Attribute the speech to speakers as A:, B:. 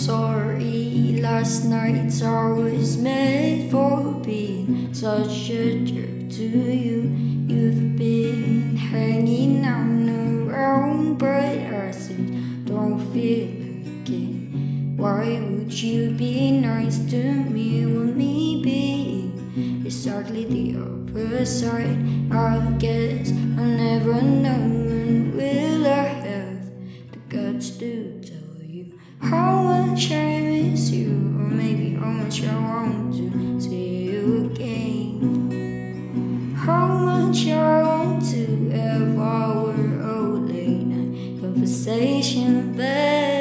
A: sorry. Last night's I was made for being such a jerk to you. You've been hanging on around, but I said, don't feel it. Why would you be nice to me when me being exactly the opposite? I guess I'll never know when will I have the guts to tell you how much I miss you, or maybe how much I want to see you again. How much I want to have our old late night conversation, babe.